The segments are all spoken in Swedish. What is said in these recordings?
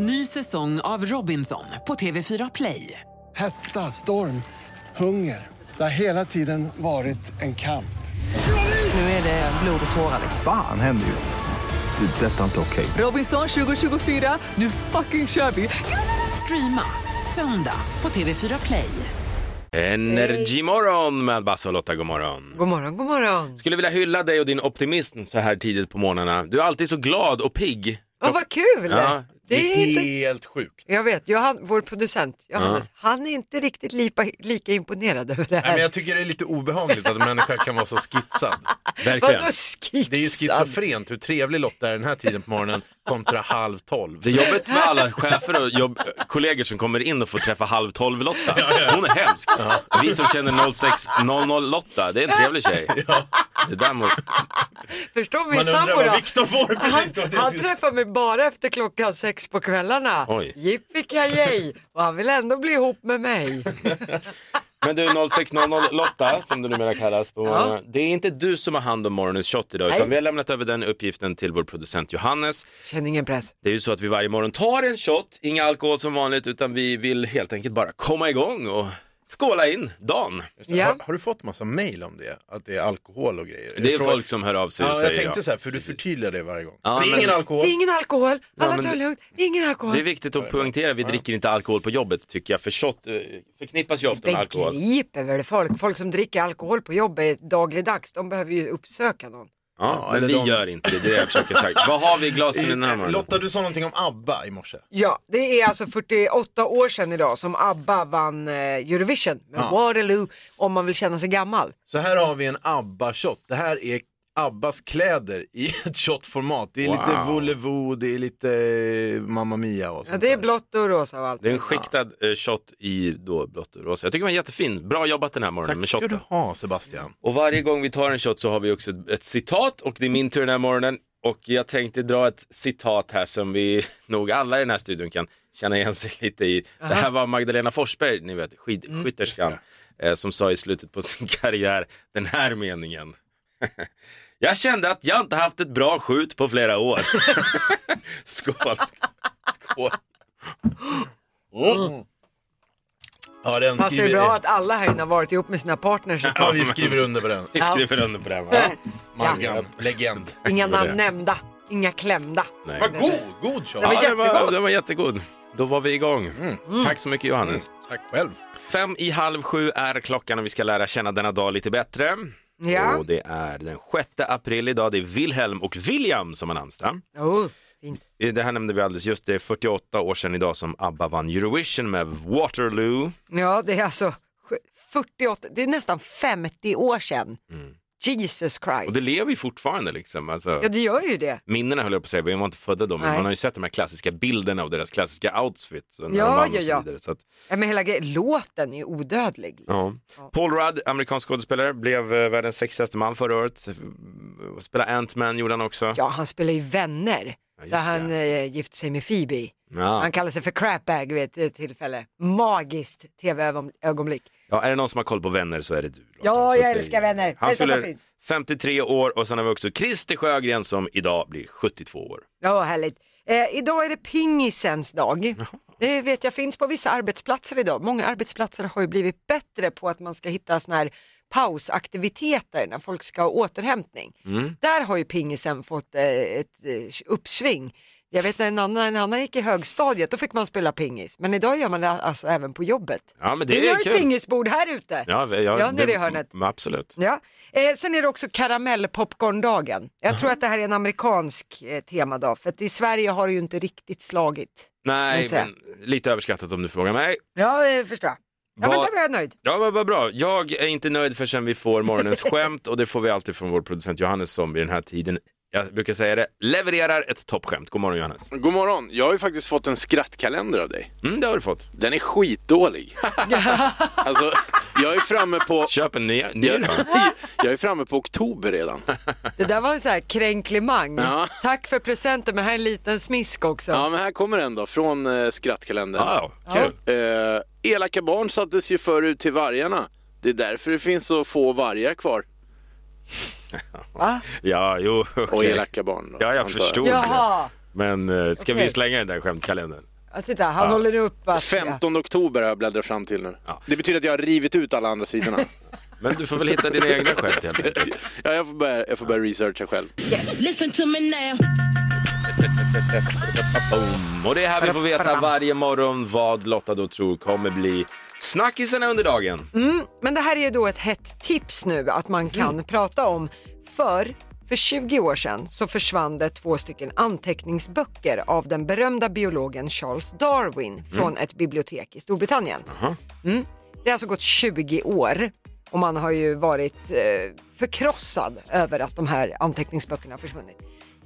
Ny säsong av Robinson på TV4 Play. Hetta, storm, hunger. Det har hela tiden varit en kamp. Nu är det blod och tårar. Fan händer just nu. Det. är Detta är inte okej. Robinson 2024, nu fucking kör vi! Streama söndag på TV4 Play. Energimorgon med Basse och Lotta, god morgon. God morgon, god morgon. Skulle vilja hylla dig och din optimism så här tidigt på morgnarna. Du är alltid så glad och pigg. Ja, vad kul! Ja, det är inte... Helt sjukt. Jag vet, Johan, vår producent Johannes, han är inte riktigt lika, lika imponerad över det Nej, här. men jag tycker det är lite obehagligt att en människa kan vara så skitsad. Verkligen. Vadå skitsad? Det är ju schizofrent hur trevlig Lotta är den här tiden på morgonen kontra halv tolv. Det är jobbigt för alla chefer och jobb, kollegor som kommer in och får träffa halv tolv Lotta. Hon är hemsk. Vi som känner 0600 Lotta, det är en trevlig tjej. Det där må... Förstår min sambo då? Viktor får Han, precis då. Han träffar mig bara efter klockan sex på kvällarna. Oj. Yippee och han vill ändå bli ihop med mig. Men du 0600 Lotta, som du numera kallas på morgonen. Det är inte du som har hand om morgonens shot idag, utan Nej. vi har lämnat över den uppgiften till vår producent Johannes. Känner ingen press. Det är ju så att vi varje morgon tar en shot, inga alkohol som vanligt, utan vi vill helt enkelt bara komma igång och skåla in dagen. Ja. Har, har du fått massa mail om det? Att det är alkohol och grejer? Det är fråga- folk som hör av sig och Ja, jag säger tänkte ja. så här, för du förtydligar det varje gång. Ja, det är men- ingen alkohol. Det är ingen alkohol, alla men tar det- lugnt, ingen alkohol. Det är viktigt att poängtera, vi dricker inte alkohol på jobbet tycker jag, för shot eh, förknippas ju ofta med alkohol. Begriper väl folk, folk som dricker alkohol på jobbet dagligdags, de behöver ju uppsöka någon. Ja, men vi de- gör inte det, det är det jag försöker säga. Vad har vi i glasen i den här morgonen? Lotta, du sa någonting om ABBA i morse. Ja, det är alltså 48 år sedan idag som ABBA vann eh, Eurovision med Waterloo om man vill känna sig gammal. Så här har vi en ABBA-shot. Det här är Abbas kläder i ett shotformat. Det är lite Wow. volevo, det är lite eh, Mamma Mia och sånt Ja, det är blått och rosa och allt. Det är en skiktad eh, shot i då blått och rosa. Jag tycker den var jättefin. Bra jobbat den här morgonen med Tack ska du ha Sebastian. Och varje gång vi tar en shot så har vi också ett, ett citat och det är min tur den här morgonen. Och jag tänkte dra ett citat här som vi nog alla i den här studion kan känna igen sig lite i. Det här var Magdalena Forsberg, ni vet, skidskytterskan, eh, som sa i slutet på sin karriär den här meningen. Jag kände att jag inte haft ett bra skjut på flera år. Skål! Skål. Mm. Ja, den Passar ju skriver... bra att alla här inne har varit ihop med sina partners ett Ja, tag. vi skriver under på den. Vi skriver under på den va? Maggan, legend. Inga namn nämnda, inga klämda. Nej. Vad god, god var Ja, den, var, den var jättegod. Då var vi igång. Tack så mycket Johannes. Tack själv. Fem i halv sju är klockan och vi ska lära känna denna dag lite bättre. Ja. Och det är den 6 april idag. Det är Wilhelm och William som har namnsdag. Oh, fint. Det här nämnde vi alldeles just. Det är 48 år sedan idag som ABBA vann Eurovision med Waterloo. Ja, det är alltså 48, det är nästan 50 år sedan. Jesus Christ. Och det lever ju fortfarande liksom. Alltså, Ja, det gör ju det. Minnena höll jag på att säga, vi var inte födda då, men Nej. man har ju sett de här klassiska bilderna av deras klassiska outfits. När Ja, de vann ja, och så ja. vidare. Så att, Ja, men hela grejen, låten är odödlig. Liksom. Ja. Paul Rudd, amerikansk skådespelare, blev eh, världens sexigaste man förra året. Spelade Ant-Man gjorde han också. Ja, han spelar ju Vänner. just där han eh, gifte sig med Phoebe. Ja. Han kallar sig för crapbag vid ett eh, tillfälle. Magiskt tv-ögonblick. Ja, är det någon som har koll på vänner så är det du. Lotta. Ja, Så jag att det- älskar Vänner. Han Bästa som fyller finns. 53 år och sen har vi också Christer Sjögren som idag blir 72 år. Ja, härligt. Eh, idag är det pingisens dag. Det vet jag finns på vissa arbetsplatser idag. Många arbetsplatser har ju blivit bättre på att man ska hitta såna här pausaktiviteter när folk ska ha återhämtning. Mm. Där har ju pingisen fått eh, ett eh, uppsving. Jag vet när en annan, en annan gick i högstadiet, då fick man spela pingis. Men idag gör man det alltså även på jobbet. Ja, men det Vi är har ett kul. pingisbord här ute. Ja, ja, Ja, nere i hörnet. m- Absolut. Ja. Eh, sen är det också karamellpopcorndagen. Jag tror att det här är en amerikansk eh, temadag för att i Sverige har det ju inte riktigt slagit. Nej, men lite överskattat om du frågar mig. Ja, det förstår jag. Ja, men då var jag nöjd. Ja, vad, vad bra. Jag är inte nöjd förrän vi får morgonens skämt och det får vi alltid från vår producent Johannes som vid den här tiden, jag brukar säga det, levererar ett toppskämt. God morgon Johannes. God morgon. Jag har ju faktiskt fått en skrattkalender av dig. Mm, det har du fått. Den är skitdålig. alltså, jag är framme på... Köp en ny, ny Jag, är framme på oktober redan. Det där var en sån här kränklimang. Ja. Tack för presenten men här är en liten smisk också. Ja, men här kommer en då, från eh, skrattkalendern. Ja, kul. Eh, elaka barn sattes ju förr ut till vargarna. Det är därför det finns så få vargar kvar. Va? Ja, jo, Och okej. elaka barn. Då, Ja, jag förstod det. Jaha. Men eh, ska vi Okej. slänga den där skämtkalendern? Ja, titta, han håller nu upp att... 15 oktober har jag bläddrat fram till nu. Det betyder att jag har rivit ut alla andra sidorna. Men du får väl hitta dina egna skämt helt enkelt. ja, jag, får börja, jag får börja researcha själv. Listen to me now. Boom. Och det är här vi får veta varje morgon vad Lotta då tror kommer bli snackisarna under dagen. Men det här är ju då ett hett tips nu att man kan prata om. För för 20 år sedan så försvann det två stycken anteckningsböcker av den berömda biologen Charles Darwin från ett bibliotek i Storbritannien. Mm. Det har alltså gått 20 år och man har ju varit eh, förkrossad över att de här anteckningsböckerna har försvunnit.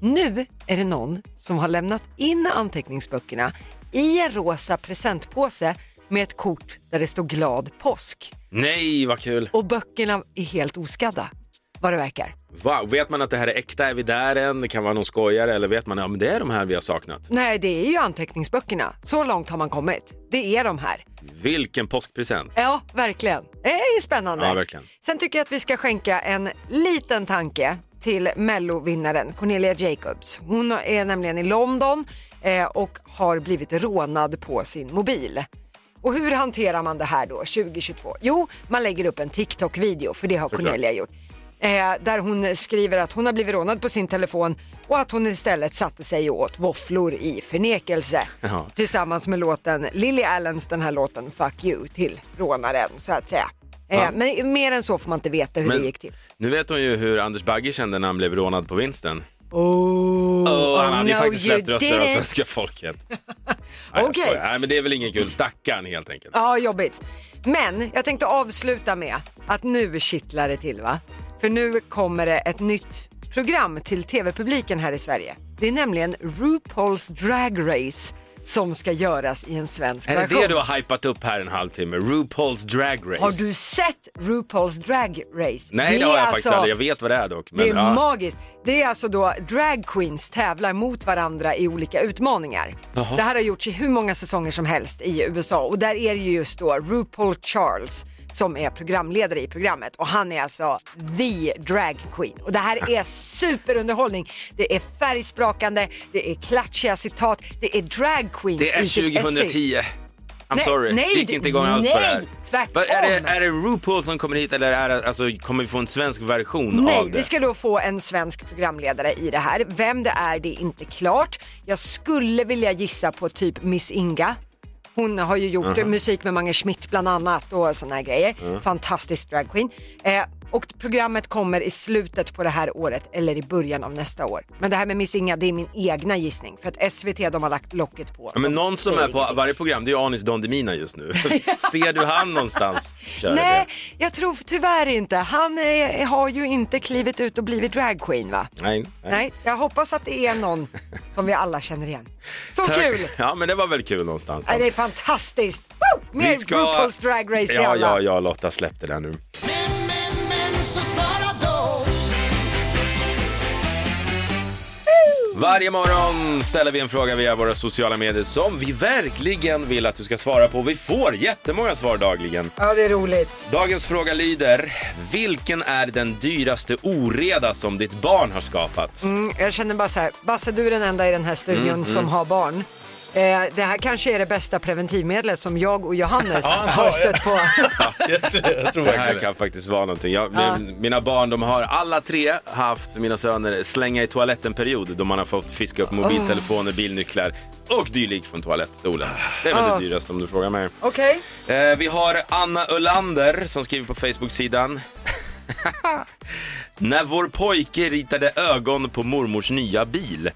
Nu är det någon som har lämnat in anteckningsböckerna i en rosa presentpåse med ett kort där det står glad påsk. Nej, vad kul! Och böckerna är helt oskadda, vad det verkar. Wow, vet man att det här är äkta? Är vi där än? Det kan vara någon skojare eller vet man att ja, men det är de här vi har saknat? Nej, det är ju anteckningsböckerna. Så långt har man kommit. Det är de här. Vilken påskpresent! Ja, verkligen. Det är ju spännande. Ja, verkligen. Sen tycker jag att vi ska skänka en liten tanke till mellovinnaren Cornelia Jacobs. Hon är nämligen i London eh, och har blivit rånad på sin mobil. Och hur hanterar man det här då 2022? Jo, man lägger upp en TikTok-video för det har Såklart. Cornelia gjort. Eh, där hon skriver att hon har blivit rånad på sin telefon och att hon istället satte sig och åt våfflor i förnekelse. Ja. Tillsammans med låten Lily Allens den här låten Fuck You till rånaren så att säga. Eh, Ja. Men mer än så får man inte veta hur Men- det gick till. Nu vet hon ju hur Anders Bagge kände när han blev rånad på vinsten. Oh, Oh, han hade ju no, faktiskt flest röster av didn't. svenska folket. Nej, jag Okej. skojar. Nej, men det är väl ingen kul. Stackarn helt enkelt. Ja, jobbigt. Men jag tänkte avsluta med att nu kittlar det till va? För nu kommer det ett nytt program till tv-publiken här i Sverige. Det är nämligen RuPaul's Drag Race som ska göras i en svensk Är det version. det du har hypat upp här en halvtimme? RuPaul's Drag Race? Har du sett RuPaul's Drag Race? Nej, det, är har jag alltså- faktiskt aldrig. Jag vet vad det är dock. Det är ja. magiskt. Det är alltså då drag queens tävlar mot varandra i olika utmaningar. Det här har gjorts i hur många säsonger som helst i USA och där är det ju just då RuPaul Charles som är programledare i programmet och han är alltså the drag queen. Och det här är superunderhållning. Det är färgsprakande, det är klatschiga citat, det är drag queens Det är i sitt essay. 2010. I'm Nej, sorry, nej, det gick inte igång alls på det här. nej, tvärtom. Är det, är det RuPaul som kommer hit eller är det, alltså, kommer vi få en svensk version Nej, av det? vi ska då få en svensk programledare i det här. Vem det är, det är inte klart. Jag skulle vilja gissa på typ Miss Inga. Hon har ju gjort musik med Mange Schmidt bland annat och här grejer. Fantastisk dragqueen. Eh, och programmet kommer i slutet på det här året eller i början av nästa år. Men det här med Miss Inga, det är min egna gissning för att SVT de har lagt locket på. Ja, men någon som är på ingenting. varje program, det är Anis Don Demina just nu. Ser du han någonstans? Kör Nej, det. jag tror tyvärr inte. Han är, har ju inte klivit ut och blivit dragqueen va? Nej, nej. Nej, jag hoppas att det är någon som vi alla känner igen. Så Tack. kul! Ja, men det var väl kul någonstans. Nej, det är fantastiskt! Woo! Mer Vi ska- RuPaul's Drag Race till Ja, alla. ja, ja, Lotta släpp det där nu. Men, Varje morgon ställer vi en fråga via våra sociala medier som vi verkligen vill att du ska svara på. Vi får jättemånga svar dagligen. Ja, det är roligt. Dagens fråga lyder, vilken är den dyraste oreda som ditt barn har skapat? Mm, jag känner bara så här, Basse du är den enda i den här studion Mm, som har barn. Eh, det här kanske är det bästa preventivmedlet som jag och Johannes har stött på. jag, tror- jag tror Det här kan faktiskt vara någonting. Jag, min- Mina barn, de har alla tre haft, mina söner, slänga i toaletten-period då man har fått fiska upp mobiltelefoner, bilnycklar och dylikt från toalettstolen. Det är väl Ah. det dyraste om du frågar mig. Okej. Eh, vi har Anna Ölander som skriver på Facebook-sidan. När vår pojke ritade ögon på mormors nya bil.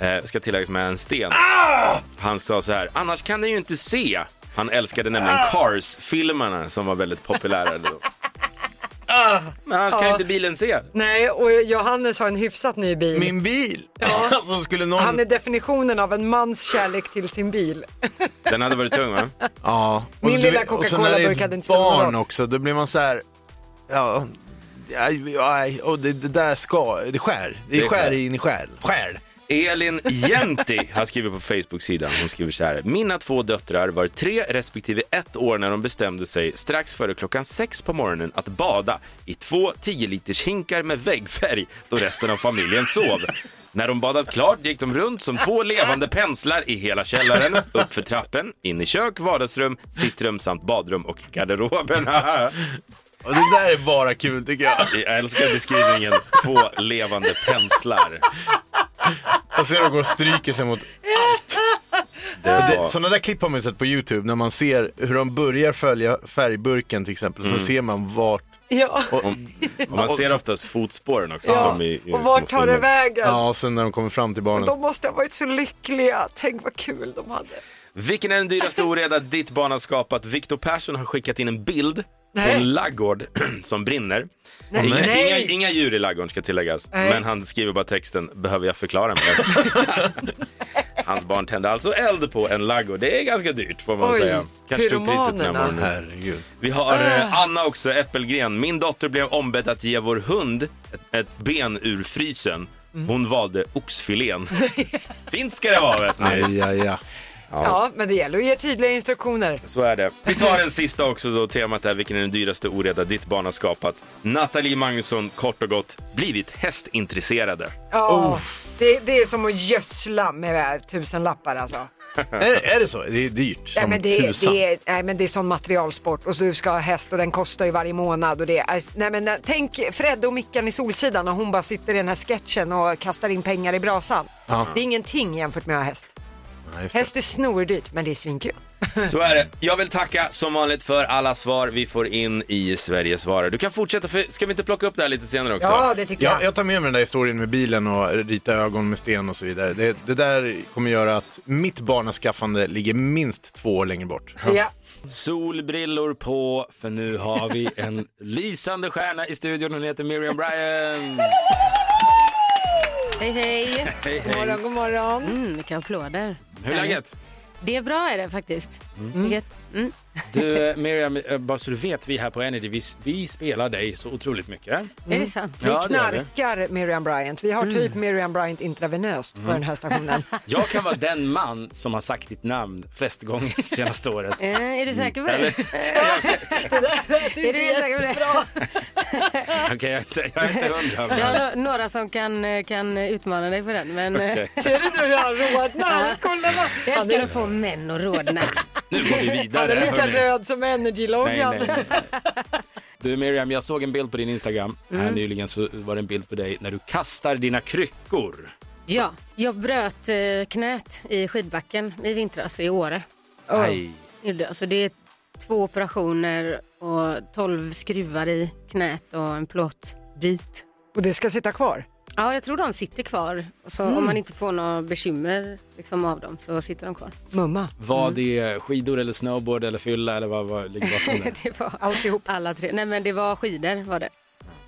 Eh, ska tilläggas med en sten. Han sa så här, annars kan den ju inte se. Han älskade nämligen Cars-filmerna som var väldigt populära då. Men annars kan ju inte bilen se. Nej, och Johannes har en hyfsat ny bil. Min bil! Alltså skulle någon... Han är definitionen av en mans kärlek till sin bil. Den hade varit tung va? Ja. Och Min du lilla och så när det är Coca-Cola-burk ett hade inte spelat någon barn roll. också, då blir man så här. Ja, ja, ja och det, det där ska, det skär. Det, Det skär skär. in i själ. Själ. Elin Jenti har skrivit på Facebook-sidan. Hon skriver så här. Mina två döttrar var tre respektive ett år när de bestämde sig strax före klockan sex på morgonen att bada i två 10 liters hinkar med väggfärg då resten av familjen sov. När de badat klart gick de runt som två levande penslar i hela källaren, upp för trappen, in i kök, vardagsrum, sittrum samt badrum och garderoberna. Och det där är bara kul tycker jag. Jag älskar beskrivningen två levande penslar. Och ser de går och stryker sig mot Det Det, var... sådana där klipp har man ju sett på YouTube när man ser hur de börjar följa färgburken till exempel. Mm. Så ser man vart, Ja, och, Och man ser oftast fotspåren också. ja. Som i, i och vart tar det vägen? ja, och sen när de kommer fram till barnen. De måste ha varit så lyckliga. Tänk vad kul de hade. Vilken är den dyraste oreda ditt barn har skapat? Viktor Persson har skickat in en bild Nej. en laggård som brinner. Nej. Inga, Nej. inga, inga djur i laggården ska tilläggas. Nej. Men han skriver bara texten, behöver jag förklara mer? Hans barn tände alltså eld på en laggård. Det är ganska dyrt får man Oj, säga. Kanske tog priset den här morgonen. Herregud. Vi har eh, Anna också, Äppelgren. Min dotter blev ombedd att ge vår hund ett, ett ben ur frysen. Hon valde oxfilén. Fint ska det vara vet ni. Aj, aj, aj. Ja. men det gäller att ge tydliga instruktioner. Så är det. Vi tar den sista också då. Temat är vilken är den dyraste oreda ditt barn har skapat. Nathalie Magnusson, kort och gott, blivit hästintresserade. Ja, det, det är som att gödsla med tusen lappar alltså. Är, är det så? Det är dyrt som Nej men, det, tusan. det, är, nej men det är sån materialsport och så du ska ha häst och den kostar ju varje månad. Och det, är- nej men, tänk Fred och Mickan i Solsidan och hon bara sitter i den här sketchen och kastar in pengar i brasan. Ja. Det är ingenting jämfört med att ha häst. Häst är snordyrt men det är svinkul. Så är det. Jag vill tacka som vanligt för alla svar vi får in i Sveriges svarar. Du kan fortsätta, för ska vi inte plocka upp det här lite senare också? Ja det tycker Ja, jag. jag tar med mig den där historien med bilen och rita ögon med sten och så vidare. Det, det där kommer göra att mitt barnaskaffande ligger minst två år längre bort. Ja. Solbrillor på, för nu har vi en lysande stjärna i studion. Hon heter Miriam Bryant. Hej hej! Hej, God morgon, god morgon. Mm, vilka applåder. Hur är läget? Det är bra är det faktiskt. Mm. Mm. Du, Miriam, eh, bara så du vet, vi här på Energy, vi, vi spelar dig så otroligt mycket. Är det sant? Vi Ja, det gör vi. knarkar Miriam Bryant. Vi har typ Miriam Bryant intravenöst på den här stationen. Jag kan vara den man som har sagt ditt namn flest gånger det senaste året. Eh, är du säker på det? Eller? är du helt säker på det? Okej, jag, är inte- jag är inte hundra. Jag Men... har no- några som kan, eh, kan utmana dig på den. Men eh, Okej. Ser du nu hur han rodnar? Kolla vad- jag Han älskar är, att få män att rodna. Nu går vi han vidare. är lika hörni. Röd som Nej, Energy-loggan. nej, nej. Du Miriam, jag såg en bild på din Instagram. Här nyligen så var det en bild på dig när du kastar dina kryckor. Ja, jag bröt eh, knät i skidbacken i vintras i Åre. Aj. Alltså det är två operationer och tolv skruvar i knät och en plåtbit. Och det ska sitta kvar? Ja, jag tror de sitter kvar. Så Om man inte får några bekymmer liksom, av dem så sitter de kvar. Mumma. Var det skidor eller snowboard eller fylla eller vad, vad ligger bakom det? det var alltihop. Alla tre. Nej men det var skidor var det.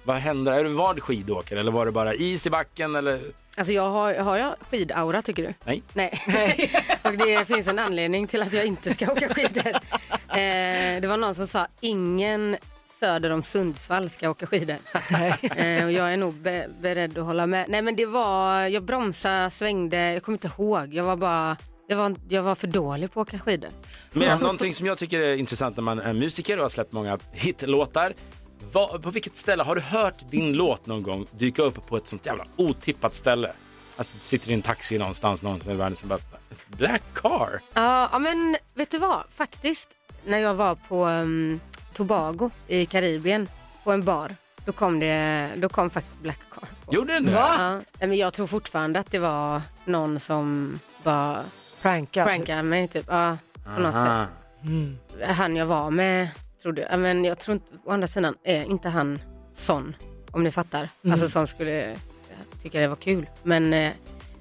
Vad händer? Är du van skidåkare eller var det bara is i backen eller? Alltså jag har, har jag skidaura tycker du? Nej. Nej. och det finns en anledning till att jag inte ska åka skidor. Eh, det var någon som sa ingen söder om Sundsvall ska åka skidor. eh, och jag är nog be- beredd att hålla med. Nej men det var, jag bromsade, svängde, jag kommer inte ihåg. Jag var bara, jag var, jag var för dålig på att åka skidor. Men någonting som jag tycker är intressant när man är musiker och har släppt många hitlåtar. Vad- på vilket ställe, har du hört din låt någon gång dyka upp på ett sånt jävla otippat ställe? Alltså du sitter i en taxi någonstans någonstans i världen och bara Black car. Ja, ja, men vet du vad? Faktiskt, när jag var på um, Tobago i Karibien på en bar, då kom, det, då kom faktiskt Black Car. På. Gjorde den det? Ja, men jag tror fortfarande att det var någon som bara Prankat. prankade mig typ. Ja, på något Aha. sätt. Han jag var med trodde, men jag tror inte, å andra sidan är inte han sån, om ni fattar. Alltså som skulle tycka det var kul. Men eh,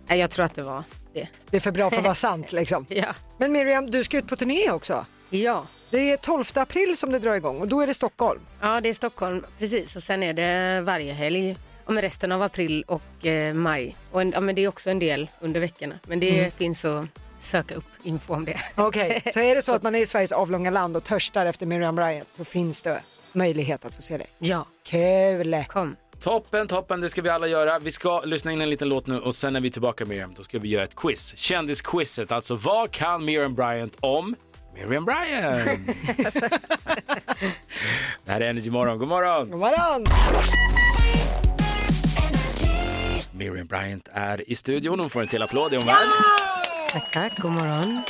jag tror att det var det. Det är för bra för att vara sant liksom. Ja. Men Miriam, du ska ut på turné också. Ja. Det är 12 april som det drar igång och då är det Stockholm. Ja, det är Stockholm, precis. Och sen är det varje helg. Och med resten av april och eh, maj. Och en, ja, men det är också en del under veckorna. Men det finns att söka upp info om det. Okej, så är det så att man är i Sveriges avlånga land och törstar efter Miriam Bryant så finns det möjlighet att få se dig. Ja, Kul! kom. Toppen, toppen, det ska vi alla göra. Vi ska lyssna in en liten låt nu och sen när vi är tillbaka Miriam, då ska vi göra ett quiz. Kändisquizet, alltså vad kan Miriam Bryant om Miriam Bryant? det här är Energy Morgon, god morgon! God morgon! Miriam Bryant är i studion, hon får en till applåd, är hon värd? Tack, tack, god morgon.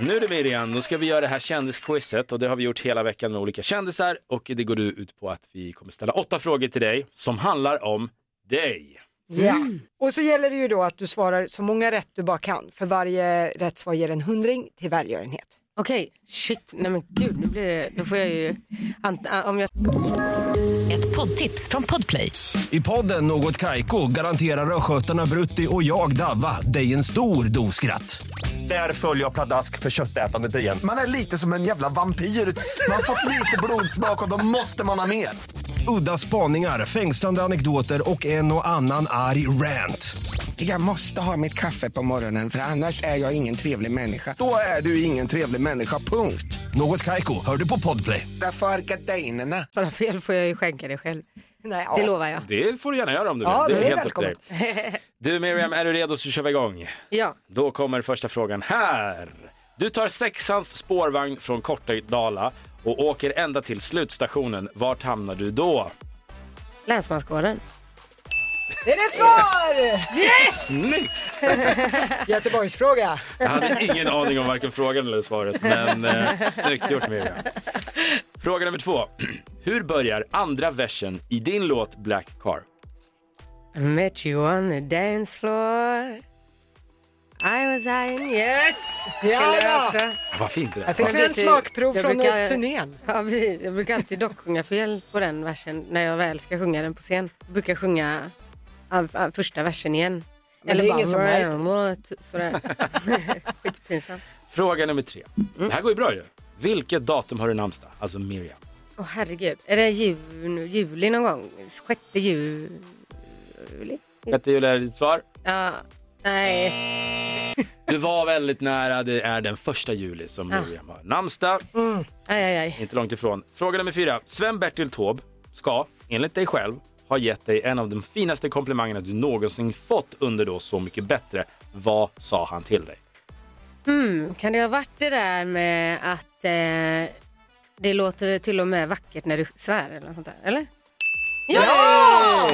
Nu är det Miriam, då ska vi göra det här kändisquizet och det har vi gjort hela veckan med olika kändisar och det går ut på att vi kommer ställa åtta frågor till dig som handlar om dig. Ja. Och så gäller det ju då att du svarar så många rätt du bara kan. För varje rätt svar ger en hundring till välgörenhet. Okej, shit, nej men gud, nu blir det, då får jag ju, ant- om jag Ett poddtips från Podplay. I podden Något Kaiko garanterar östgötarna Brutti och jag, Davva, dig en stor dos skratt. Där följer jag pladask för köttätandet igen. Man är lite som en jävla vampyr. Man har fått lite blodsmak och då måste man ha mer. Udda spaningar, fängslande anekdoter och en och annan arg rant. Jag måste ha mitt kaffe på morgonen för annars är jag ingen trevlig människa. Då är du ingen trevlig människa, punkt. Något Kaiko, hör du på Podplay. Därför är gardinerna. svarar fel får jag ju skänka det själv. Nej, Det lovar jag. Det får du gärna göra om du vill, Ja, det är det är helt upp till dig. Du Miriam, är du redo så kör vi igång. Ja, Då kommer första frågan här. Du tar sexans spårvagn från Kortedala och åker ända till slutstationen. Vart hamnar du då? Länsmansgården. Det är rätt svar! Yes! Snyggt! Göteborgsfråga. Jag hade ingen aning om varken frågan eller svaret, men eh, snyggt gjort Miriam. Fråga nummer två. Hur börjar andra versen i din låt Black Car? I met you on the dance floor. I was eyeing, yes! Ja, också. Vad fint det där Jag fick en smakprov jag från brukar- turnén. Ja, precis. Jag brukar alltid dock sjunga fel på den versen när jag väl ska sjunga den på scen. Jag brukar sjunga första versen igen. Men det är ingen som märker. Sådär. Skitpinsamt. Fråga nummer tre. Det här går ju bra ju. Vilket datum har du namnsdag? Alltså Miriam. Åh herregud, är det jul, juli någon gång? Sjätte juli? Sjätte juli är ditt svar. Ja, nej. Du var väldigt nära, det är den första juli som Ah. Miriam har namnsdag. Aj, aj, aj. Inte långt ifrån. Fråga nummer fyra. Sven-Bertil Taube ska, enligt dig själv, ha gett dig en av de finaste komplimangerna du någonsin fått under då Så mycket bättre. Vad sa han till dig? Hmm, kan det ha varit det där med att eh, det låter till och med vackert när du svär eller något sånt där? Eller? Ja!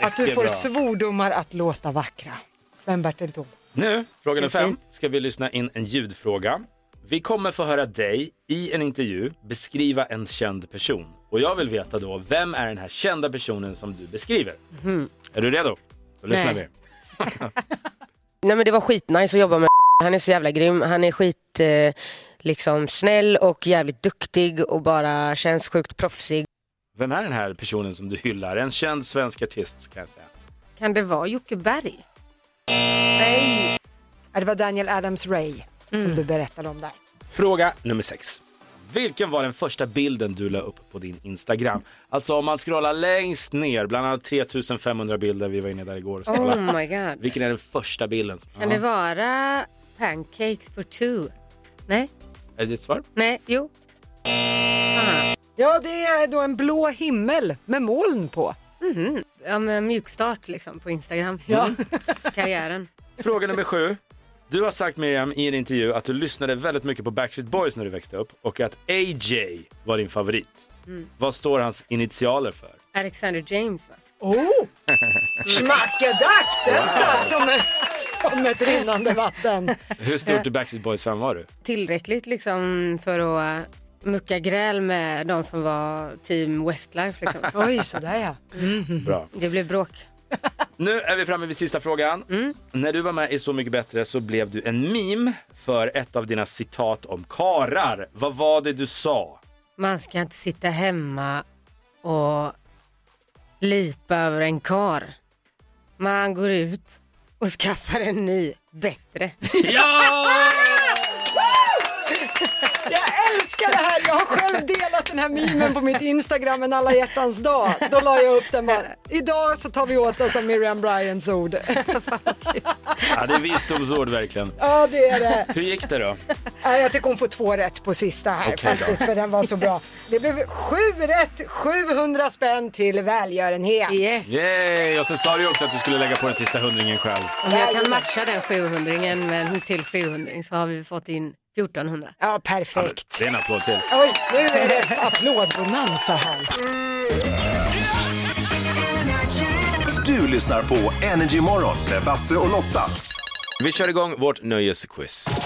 Att du får bra. svordomar att låta vackra. Sven-Bertil Taube. Nu, fråga nummer fem, ska vi lyssna in en ljudfråga. Vi kommer få höra dig i en intervju beskriva en känd person. Och jag vill veta då, vem är den här kända personen som du beskriver? Är du redo? Då lyssnar Nej. vi. Nej men det var skitnice att jobba med Han är så jävla grym. Han är skit eh, liksom snäll och jävligt duktig och bara känns sjukt proffsig. Vem är den här personen som du hyllar? En känd svensk artist kan jag säga. Kan det vara Jocke Berg? Nej. Det var Daniel Adams-Ray Mm. som du berättade om där. Fråga nummer sex. Vilken var den första bilden du la upp på din Instagram? Alltså om man scrollar längst ner, bland annat 3500 bilder, vi var inne där igår. Oh my god. Vilken är den första bilden? Kan det vara pancakes for two? Nej? Är det ditt svar? Nej? Jo? Ja, det är då en blå himmel med moln på. Mhm. Ja, men mjukstart liksom på Instagram. Ja. Karriären. Fråga nummer sju. Du har sagt Miriam i en intervju att du lyssnade väldigt mycket på Backstreet Boys när du växte upp och att AJ var din favorit. Mm. Vad står hans initialer för? Alexander James? Oh! Schmackedack! Den satt som ett, som ett rinnande vatten. Hur stort Backstreet Boys-fan var du? Tillräckligt liksom för att mucka gräl med de som var team Westlife liksom. Oj, sådär ja. Bra. Det blev bråk. Nu är vi framme vid sista frågan. Mm. När du var med i Så mycket bättre så blev du en meme för ett av dina citat om karar. Vad var det du sa? Man ska inte sitta hemma och lipa över en kar. Man går ut och skaffar en ny, bättre. Jag älskar det här. Jag har själv delat den här memen på mitt Instagram en alla hjärtans dag. Då la jag upp den bara. Idag så tar vi åt oss av Miriam Bryans ord. Ja, det är visdomsord verkligen. ja, det är det. Hur gick det då? Jag tycker hon får två rätt på sista här då. faktiskt, för den var så bra. Det blev sju rätt, 700 spänn till välgörenhet. Yes. Yay! Och sen sa du ju också att du skulle lägga på den sista hundringen själv. Om jag kan matcha den 700 med en till 700 så har vi fått in 1400. Ja, perfekt. Det är en applåd till. Oj, nu är det applådbonanza här. Du lyssnar på Energy Morgon med Basse och Lotta. Vi kör igång vårt nöjesquiz.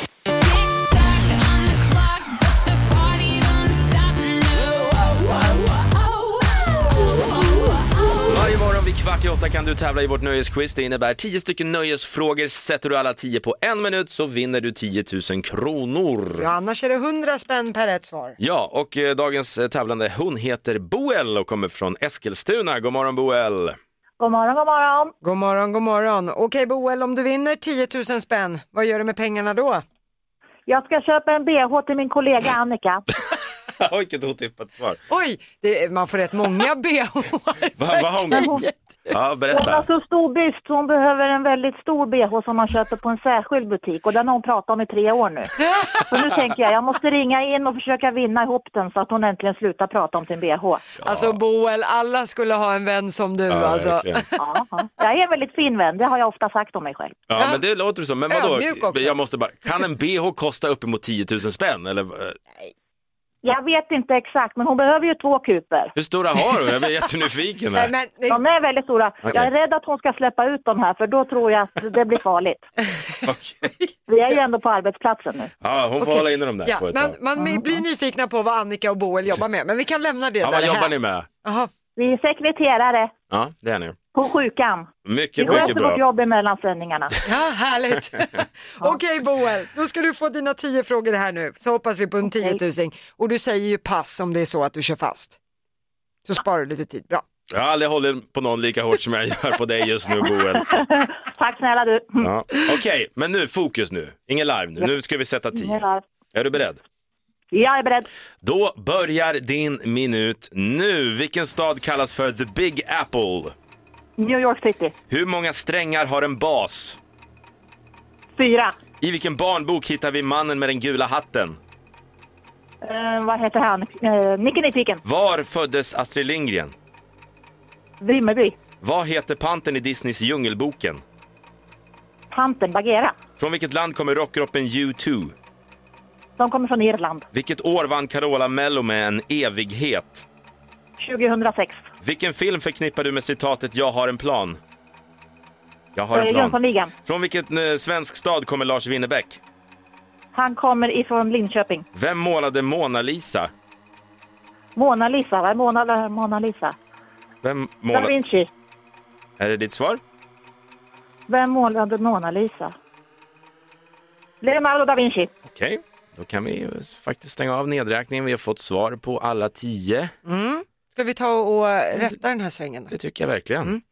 Kvart i åtta kan du tävla i vårt nöjesquiz. Det innebär 10 stycken nöjesfrågor. Sätter du alla 10 på en minut så vinner du 10 000 kronor. Ja, annars är det 100 spänn per rätt svar. Ja, och eh, dagens eh, tävlande, hon heter Boel och kommer från Eskilstuna. God morgon Boel! God morgon, god morgon. God morgon, god morgon. Okej Boel, om du vinner 10 000 spänn, vad gör du med pengarna då? Jag ska köpa en bh till min kollega Annika. Oj, vilket otippat svar. Oj, det, man får rätt många bh. Va, vad har hon? Ja, Hon har berätta. så stor byst så hon behöver en väldigt stor bh som man köper på en särskild butik och den har hon pratat om i tre år nu. Så nu tänker jag, jag måste ringa in och försöka vinna ihop den så att hon äntligen slutar prata om sin bh. Alltså Boel, alla skulle ha en vän som du alltså. verkligen. Ja, ja. Jag är en väldigt fin vän, det har jag ofta sagt om mig själv. Ja, men det låter så. Men vadå? Jag måste bara, kan en bh kosta uppemot 10 000 spänn? Eller, eh, Jag vet inte exakt, men hon behöver ju två kuper. hur stora har du? Jag blir jättenyfiken. Här. De är väldigt stora. Okej. Jag är rädd att hon ska släppa ut dem här för då tror jag att det blir farligt. Vi är ju ändå på arbetsplatsen nu. Ja, hon får Okej. hålla inne dem där Ja, men tag. man blir nyfikna på vad Annika och Boel jobbar med, men vi kan lämna det Ja, vad där jobbar här. ni med? Jaha. Vi är sekreterare Ja, det är ni. På sjukan. Vi Mycket, sköter mycket vårt bra. jobb emellan sändningarna. Ja, härligt. Okej Boel, då ska du få dina tio frågor här nu, så hoppas vi på en 10 000. Och du säger ju pass om det är så att du kör fast. Så sparar du lite tid, bra. Jag har aldrig hållit på någon lika hårt som jag gör på dig just nu, Boel. Tack snälla du. Ja. Okej, men nu fokus nu. Ingen live nu. Nu ska vi sätta tid. Är du beredd? Jag är beredd. Då börjar din minut nu. Vilken stad kallas för The Big Apple? New York City. Hur många strängar har en bas? Fyra. I vilken barnbok hittar vi mannen med den gula hatten? Eh, vad heter han? Uh, Nicke Nyfiken. Var föddes Astrid Lindgren? Vimmerby. Vad heter panten i Disneys Djungelboken? Panten Bagheera. Från vilket land kommer rockgruppen U2? De kommer från Irland. Vilket år vann Carola Mello med en evighet? 2006. Vilken film förknippar du med citatet “Jag har en plan”? Jag har Eh, en plan. Jönssonligan. Från vilken eh, svensk stad kommer Lars Winnerbäck? Han kommer ifrån Linköping. Vem målade Mona Lisa? Mona Lisa. Vad är Mona, Mona Lisa? Vem Da målade... Vinci. Är det ditt svar? Vem målade Mona Lisa? Leonardo da Vinci. Okej, då kan vi faktiskt stänga av nedräkningen. Vi har fått svar på alla tio. Mm. Ska vi ta och rätta den här svängen? Det tycker jag verkligen.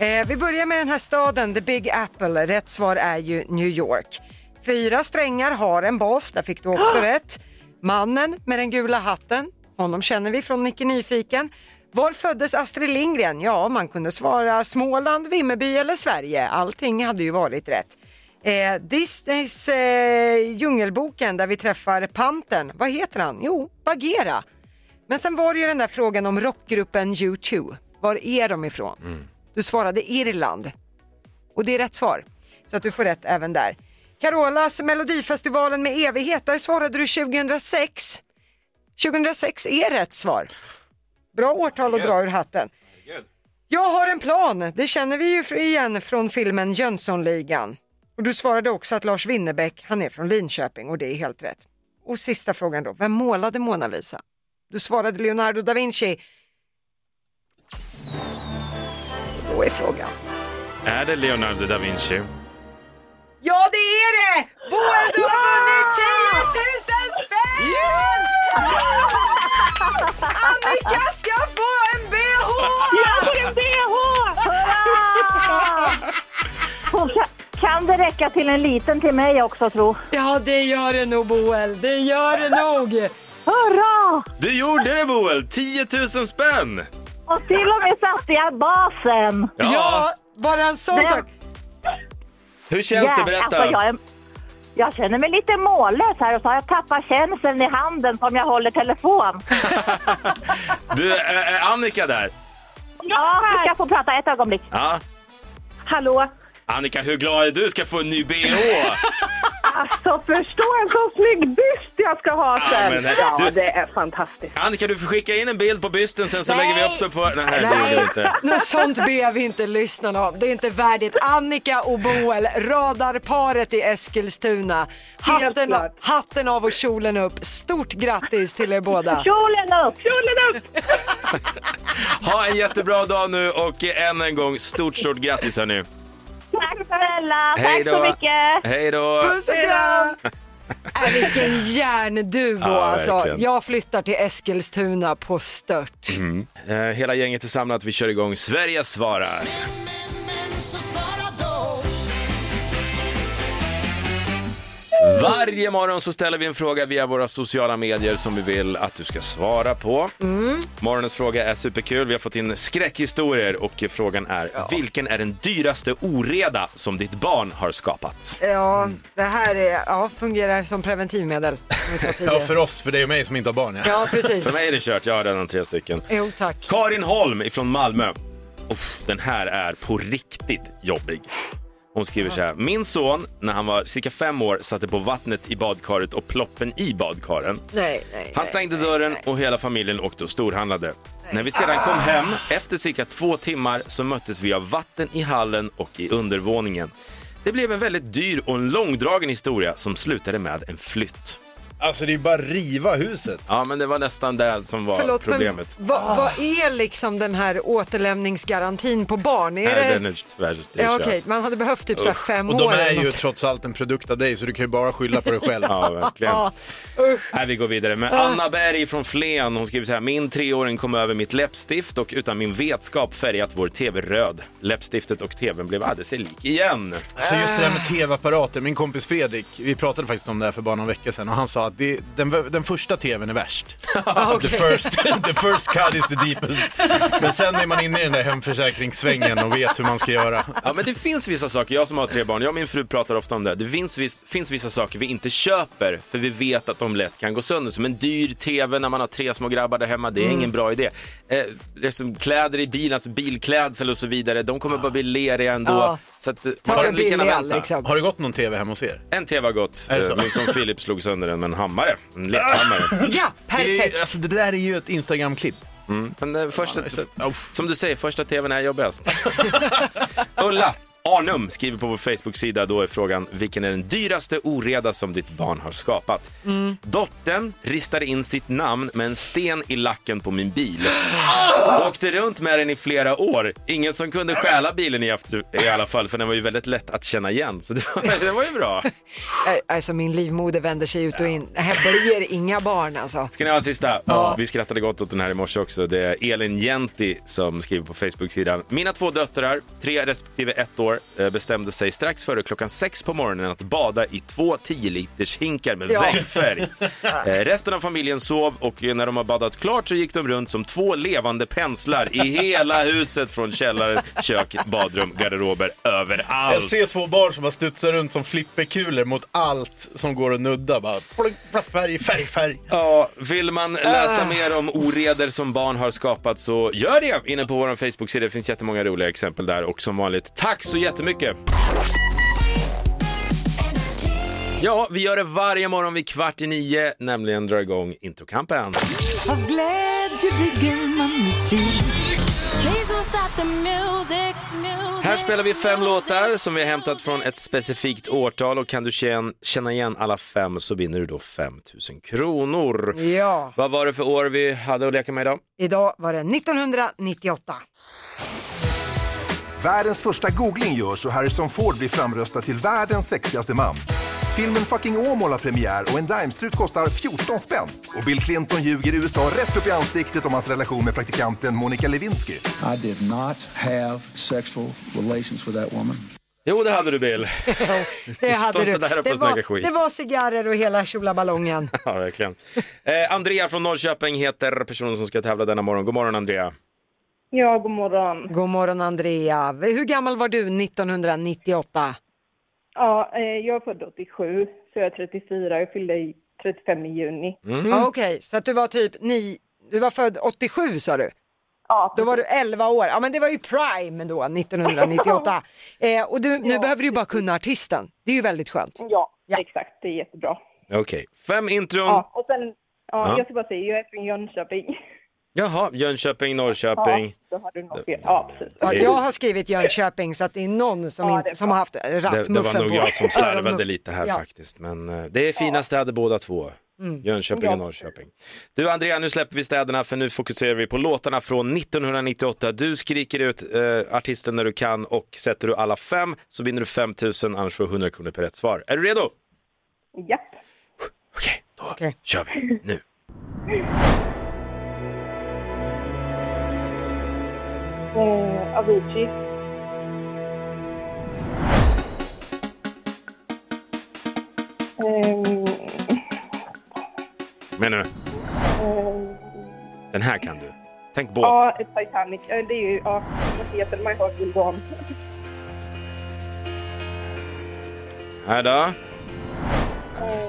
Eh, vi börjar med den här staden, The Big Apple. Rätt svar är ju New York. Fyra strängar har en bas, där fick du också rätt. Mannen med den gula hatten, honom känner vi från Nicke Nyfiken. Var föddes Astrid Lindgren? Ja, man kunde svara Småland, Vimmerby eller Sverige. Allting hade ju varit rätt. Eh, Disneys eh, Djungelboken där vi träffar Pantern, vad heter han? Jo, Bagheera. Men sen var det ju den där frågan om rockgruppen U2. Var är de ifrån? Du svarade Irland. Och det är rätt svar. Så att du får rätt även där. Carolas Melodifestivalen med evighet, där svarade du 2006. 2006 är rätt svar. Bra årtal att dra ur hatten. Jag har en plan, det känner vi ju igen från filmen Jönssonligan. Och du svarade också att Lars Winnerbäck, han är från Linköping och det är helt rätt. Och sista frågan då, vem målade Mona Lisa? Du svarade Leonardo da Vinci. Och då är frågan. Är det Leonardo da Vinci? Ja det är det! Boel du har vunnit 10 000 spänn! Annika ska få en bh! Jag får en bh! Kan, kan det räcka till en liten till mig också tro? Ja det gör det nog Boel, det gör det nog. Hurra! Du gjorde det Boel! 10 000 spänn! Och till och med satte jag basen. Ja, bara en sån Men- sak. Hur känns det? Berätta. Alltså, jag, är, jag känner mig lite mållös här och så har jag tappat känseln i handen som jag håller telefon. Du, är, är Annika där? Ja, du ska få prata ett ögonblick. Ja. Hallå? Annika, hur glad är du ska få en ny bh? Alltså förstå en så snygg byst jag ska ha Ja, sen. men, Ja, du- det är fantastiskt. Annika, du får skicka in en bild på bysten sen så Nej. lägger vi upp det på... Nej, det gjorde vi inte. Något sånt ber vi inte lyssnarna om. Det är inte värdigt. Annika och Boel, radarparet i Eskilstuna. Hatten, hatten av och kjolen upp. Stort grattis till er båda. Kjolen upp! Kjolen upp! Ha en jättebra dag nu och än en gång stort, stort grattis hörni. Snälla, Hej tack då. så mycket. Hej då. Puss och kram! Äh, vilken järnduo Ja, alltså. verkligen. Jag flyttar till Eskilstuna på stört. Mm. Eh, hela gänget är samlat, vi kör igång Sverige svarar. Varje morgon så ställer vi en fråga via våra sociala medier som vi vill att du ska svara på. Morgonens fråga är superkul. Vi har fått in skräckhistorier och frågan är vilken är den dyraste oreda som ditt barn har skapat? Ja, det här är, ja, fungerar som preventivmedel. Som Ja, för oss, för dig och mig som inte har barn. Ja, Ja, precis. För mig är det kört, jag har redan tre stycken. Jo, tack. Karin Holm ifrån Malmö. Uff, den här är på riktigt jobbig. Hon skriver så här. Min son, när han var cirka fem år, satte på vattnet i badkaret och ploppen i badkaren. Nej, nej. Han stängde dörren och hela familjen åkte och storhandlade. När vi sedan kom hem, efter cirka två timmar, så möttes vi av vatten i hallen och i undervåningen. Det blev en väldigt dyr och en långdragen historia som slutade med en flytt. Alltså det är bara riva huset. Ja, men det var nästan det som var Förlåt, problemet. men vad, vad är liksom den här återlämningsgarantin på barn? Är Nej, det... den är tyvärr det är Ja, okej, man hade behövt typ så här Usch. fem Och de år. är eller ju något. trots allt en produkt av dig så du kan ju bara skylla på dig själv. Ja, verkligen. Ja, Nej, vi går vidare med Anna Berg från Flen. Hon skriver så här. Min treåring kom över mitt läppstift och utan min vetskap färgat vår tv röd. Läppstiftet och tvn blev alldeles lik igen. Alltså just det där med tv-apparater, min kompis Fredrik, vi pratade faktiskt om det här för bara någon vecka sedan och han sa att det, den, den första tvn är värst. the, first, the first cut is the deepest. Men sen är man inne i den där hemförsäkringssvängen och vet hur man ska göra. Ja, men det finns vissa saker, jag som har tre barn, jag och min fru pratar ofta om det. Det finns, vis, finns vissa saker vi inte köper för vi vet att de lätt kan gå sönder. Som en dyr tv när man har tre små grabbar där hemma, det är Mm. ingen bra idé. Eh, det är som kläder i bilen, alltså bilklädsel och så vidare, de kommer bara bli leriga ändå. Ja. Så att, Ta man kan lika gärna vänta. liksom. Har det gått någon tv hemma hos er? En tv har gått? Eh, min son Filip slog sönder den med en hammare, en lekhammare. Ja, perfekt. Det, alltså det där är ju ett Instagram-klipp. Mm. Men eh, första, som du säger, första tvn är jobbigast. Ulla Arnum skriver på vår Facebook-sida, då är frågan vilken är den dyraste oreda som ditt barn har skapat? Mm. Dottern ristade in sitt namn med en sten i lacken på min bil. Åkte runt med den i flera år. Ingen som kunde stjäla bilen i, efter, i alla fall, för den var ju väldigt lätt att känna igen. Så det var, det var ju bra. Alltså min livmoder vänder sig ut och in. Det här blir inga barn alltså. Ska ni ha en sista? Ja. Vi skrattade gott åt den här i morse också. Det är Elin Jenti som skriver på Facebook-sidan. Mina två döttrar, tre respektive ett år, eh, bestämde sig strax före klockan sex på morgonen att bada i två 10 liters hinkar med Ja. väggfärg. Eh, Resten av familjen sov och när de har badat klart så gick de runt som två levande penslar i hela huset från källare, kök, badrum, garderober, överallt. Jag ser två barn som har studsat runt som flipperkulor mot allt som går att nudda. Bara plunk, platt, färg, färg, färg. Ja, vill man läsa Ah. mer om oreder som barn har skapat så gör det inne på vår Facebook-sida. Det finns jättemånga roliga exempel där och som vanligt, tack så jättemycket! Ja, vi gör det varje morgon vid kvart i nio, nämligen drar igång introkampen. Av glädje bygger man musik. Music, music. Här spelar vi fem låtar som vi har hämtat från ett specifikt årtal och kan du känna, igen alla fem så vinner du då 5 000 kronor. Ja, Vad var det för år vi hade att leka med idag? idag var det 1998. Världens första googling görs och Harrison Ford blir framröstad till världens sexigaste man. Filmen Fucking Åmål har premiär och en Daimstrut kostar 14 spänn. Och Bill Clinton ljuger USA rätt upp i ansiktet om hans relation med praktikanten Monica Lewinsky. I did not have sexual relations with that woman. Jo, det hade du Bill. Det Stå hade du. Det var, skit. det var cigarrer och hela tjolaballongen. Ja, verkligen. Eh, Andrea från Norrköping heter personen som ska tävla denna morgon. God morgon Andrea. Ja, god morgon. God morgon Andrea. Hur gammal var du 1998? Ja, eh, jag är född 87, så jag är 34. Jag fyllde i 35 i juni. Ja, Okej, så att du var typ ni, du var född 87 sa du? Ja. Då var du 11 år. Ja men det var ju prime då, 1998. eh, och du, nu behöver du ju bara kunna artisten. Det är ju väldigt skönt. Ja, exakt. Det är jättebra. Okej, fem intron. Ja, och sen, ja, Ja. jag ska bara säga, jag är från Jönköping. Jaha, Jönköping, Norrköping. Ja, då har du fel. Ja, precis. Ja, jag har skrivit Jönköping så att det är någon som, Ja, in, som har haft Det, rattmuffen det var nog på. jag som slarvade lite här Ja. faktiskt. Men eh, det är fina städer båda två. Mm. Jönköping och Norrköping. Du Andrea, nu släpper vi städerna för nu fokuserar vi på låtarna från 1998. Du skriker ut eh, artisten när du kan och sätter du alla fem så vinner du 5 000, annars får du 100 kronor per rätt svar. Är du redo? Japp. Då kör vi nu. Eh, Avicii. Ehm, Men nu, ehm, den här kan du. Tänk båt. ja, Titanic. Det är ju, ja, vad heter? My Heart Will Go On. Här då. Ehm,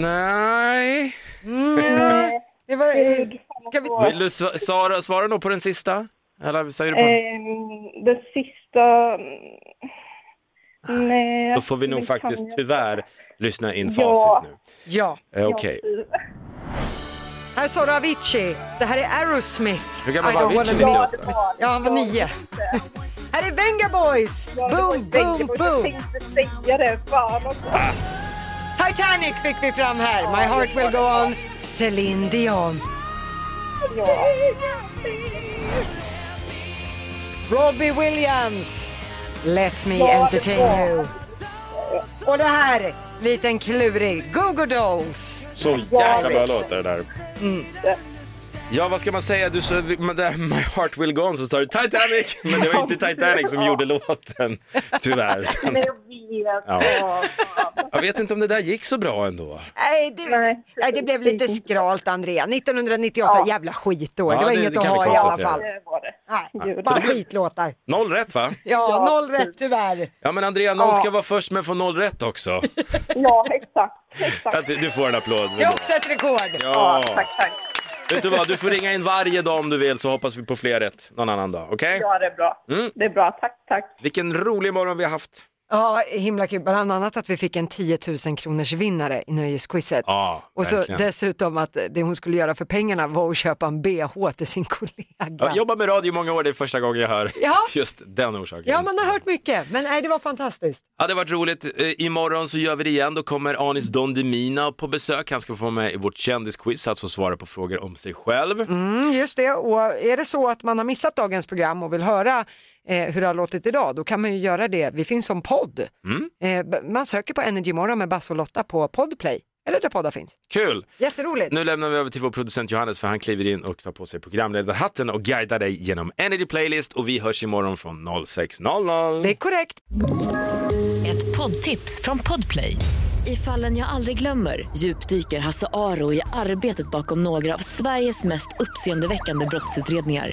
Nej. Mm, det var, ska vi... Vill du sva- svara, svara nog på den sista? Eller säger du på? ehm, det sista... mm, Nej. Då får vi nog faktiskt jag- tyvärr lyssna in Ja. facit nu. Ja. Eh, Okej. Här sa du Avicii. Det här är Aerosmith. Hur gammal var Avicii be- 98? Ja, han var nio. Här är Venga Boys. Boom, boom, Jag boom. tänkte säga det. Fan också. Titanic fick vi fram här. My heart will go on. Celine Dion. Ja. Robbie Williams. Let me entertain you. Och det här, liten klurig. Go-Go Dolls. Så jäkla bra låtar det där. Mm. Ja, vad ska man säga? Du sa My Heart Will Go On så står det Titanic, men det var inte Titanic som gjorde låten, tyvärr. Men jag vet. Ja. Ja. Jag vet inte om det där gick så bra ändå. Nej det, nej, det blev lite skralt Andrea. 1998, jävla skitår. Ja, det var det- inget det att ha i alla fall. Det var det. Nej, bara skitlåtar. Noll rätt va? Ja, noll rätt tyvärr. Ja men Andrea, någon ska vara först men få noll rätt också. Ja, exakt. exakt. Du får en applåd. Det är också ett rekord. Ja. Tack, tack. Vet du vad, du får ringa in varje dag om du vill så hoppas vi på fler rätt någon annan dag. Okej? Ja, det är bra. Mm. Det är bra. Tack, tack. Vilken rolig morgon vi har haft. Ja, himla kul. Bland annat att vi fick en 10 000 kronors vinnare i nöjesquizet. Ja, Och så verkligen. dessutom att det hon skulle göra för pengarna var att köpa en bh till sin kollega. Jag jobbar med radio i många år, det är första gången jag hör Ja. just den orsaken. Ja, man har hört mycket, men nej, det var fantastiskt. Ja, det varit roligt. Eh, Imorgon så gör vi det igen. Då kommer Anis Don Demina på besök. Han ska få vara med i vårt kändisquiz, alltså svara på frågor om sig själv. Mm, just det, och är det så att man har missat dagens program och vill höra eh, hur det har låtit idag, då kan man ju göra det. Vi finns som podd. Mm. Eh, man söker på Energy Morgon med Basse och Lotta på Podplay, eller där poddar finns. Kul! Jätteroligt. Nu lämnar vi över till vår producent Johannes för han kliver in och tar på sig programledarhatten och guidar dig genom Energy Playlist och vi hörs imorgon från 06.00. Det är korrekt. Ett poddtips från Podplay. I fallen jag aldrig glömmer djupdyker Hasse Aro i arbetet bakom några av Sveriges mest uppseendeväckande brottsutredningar.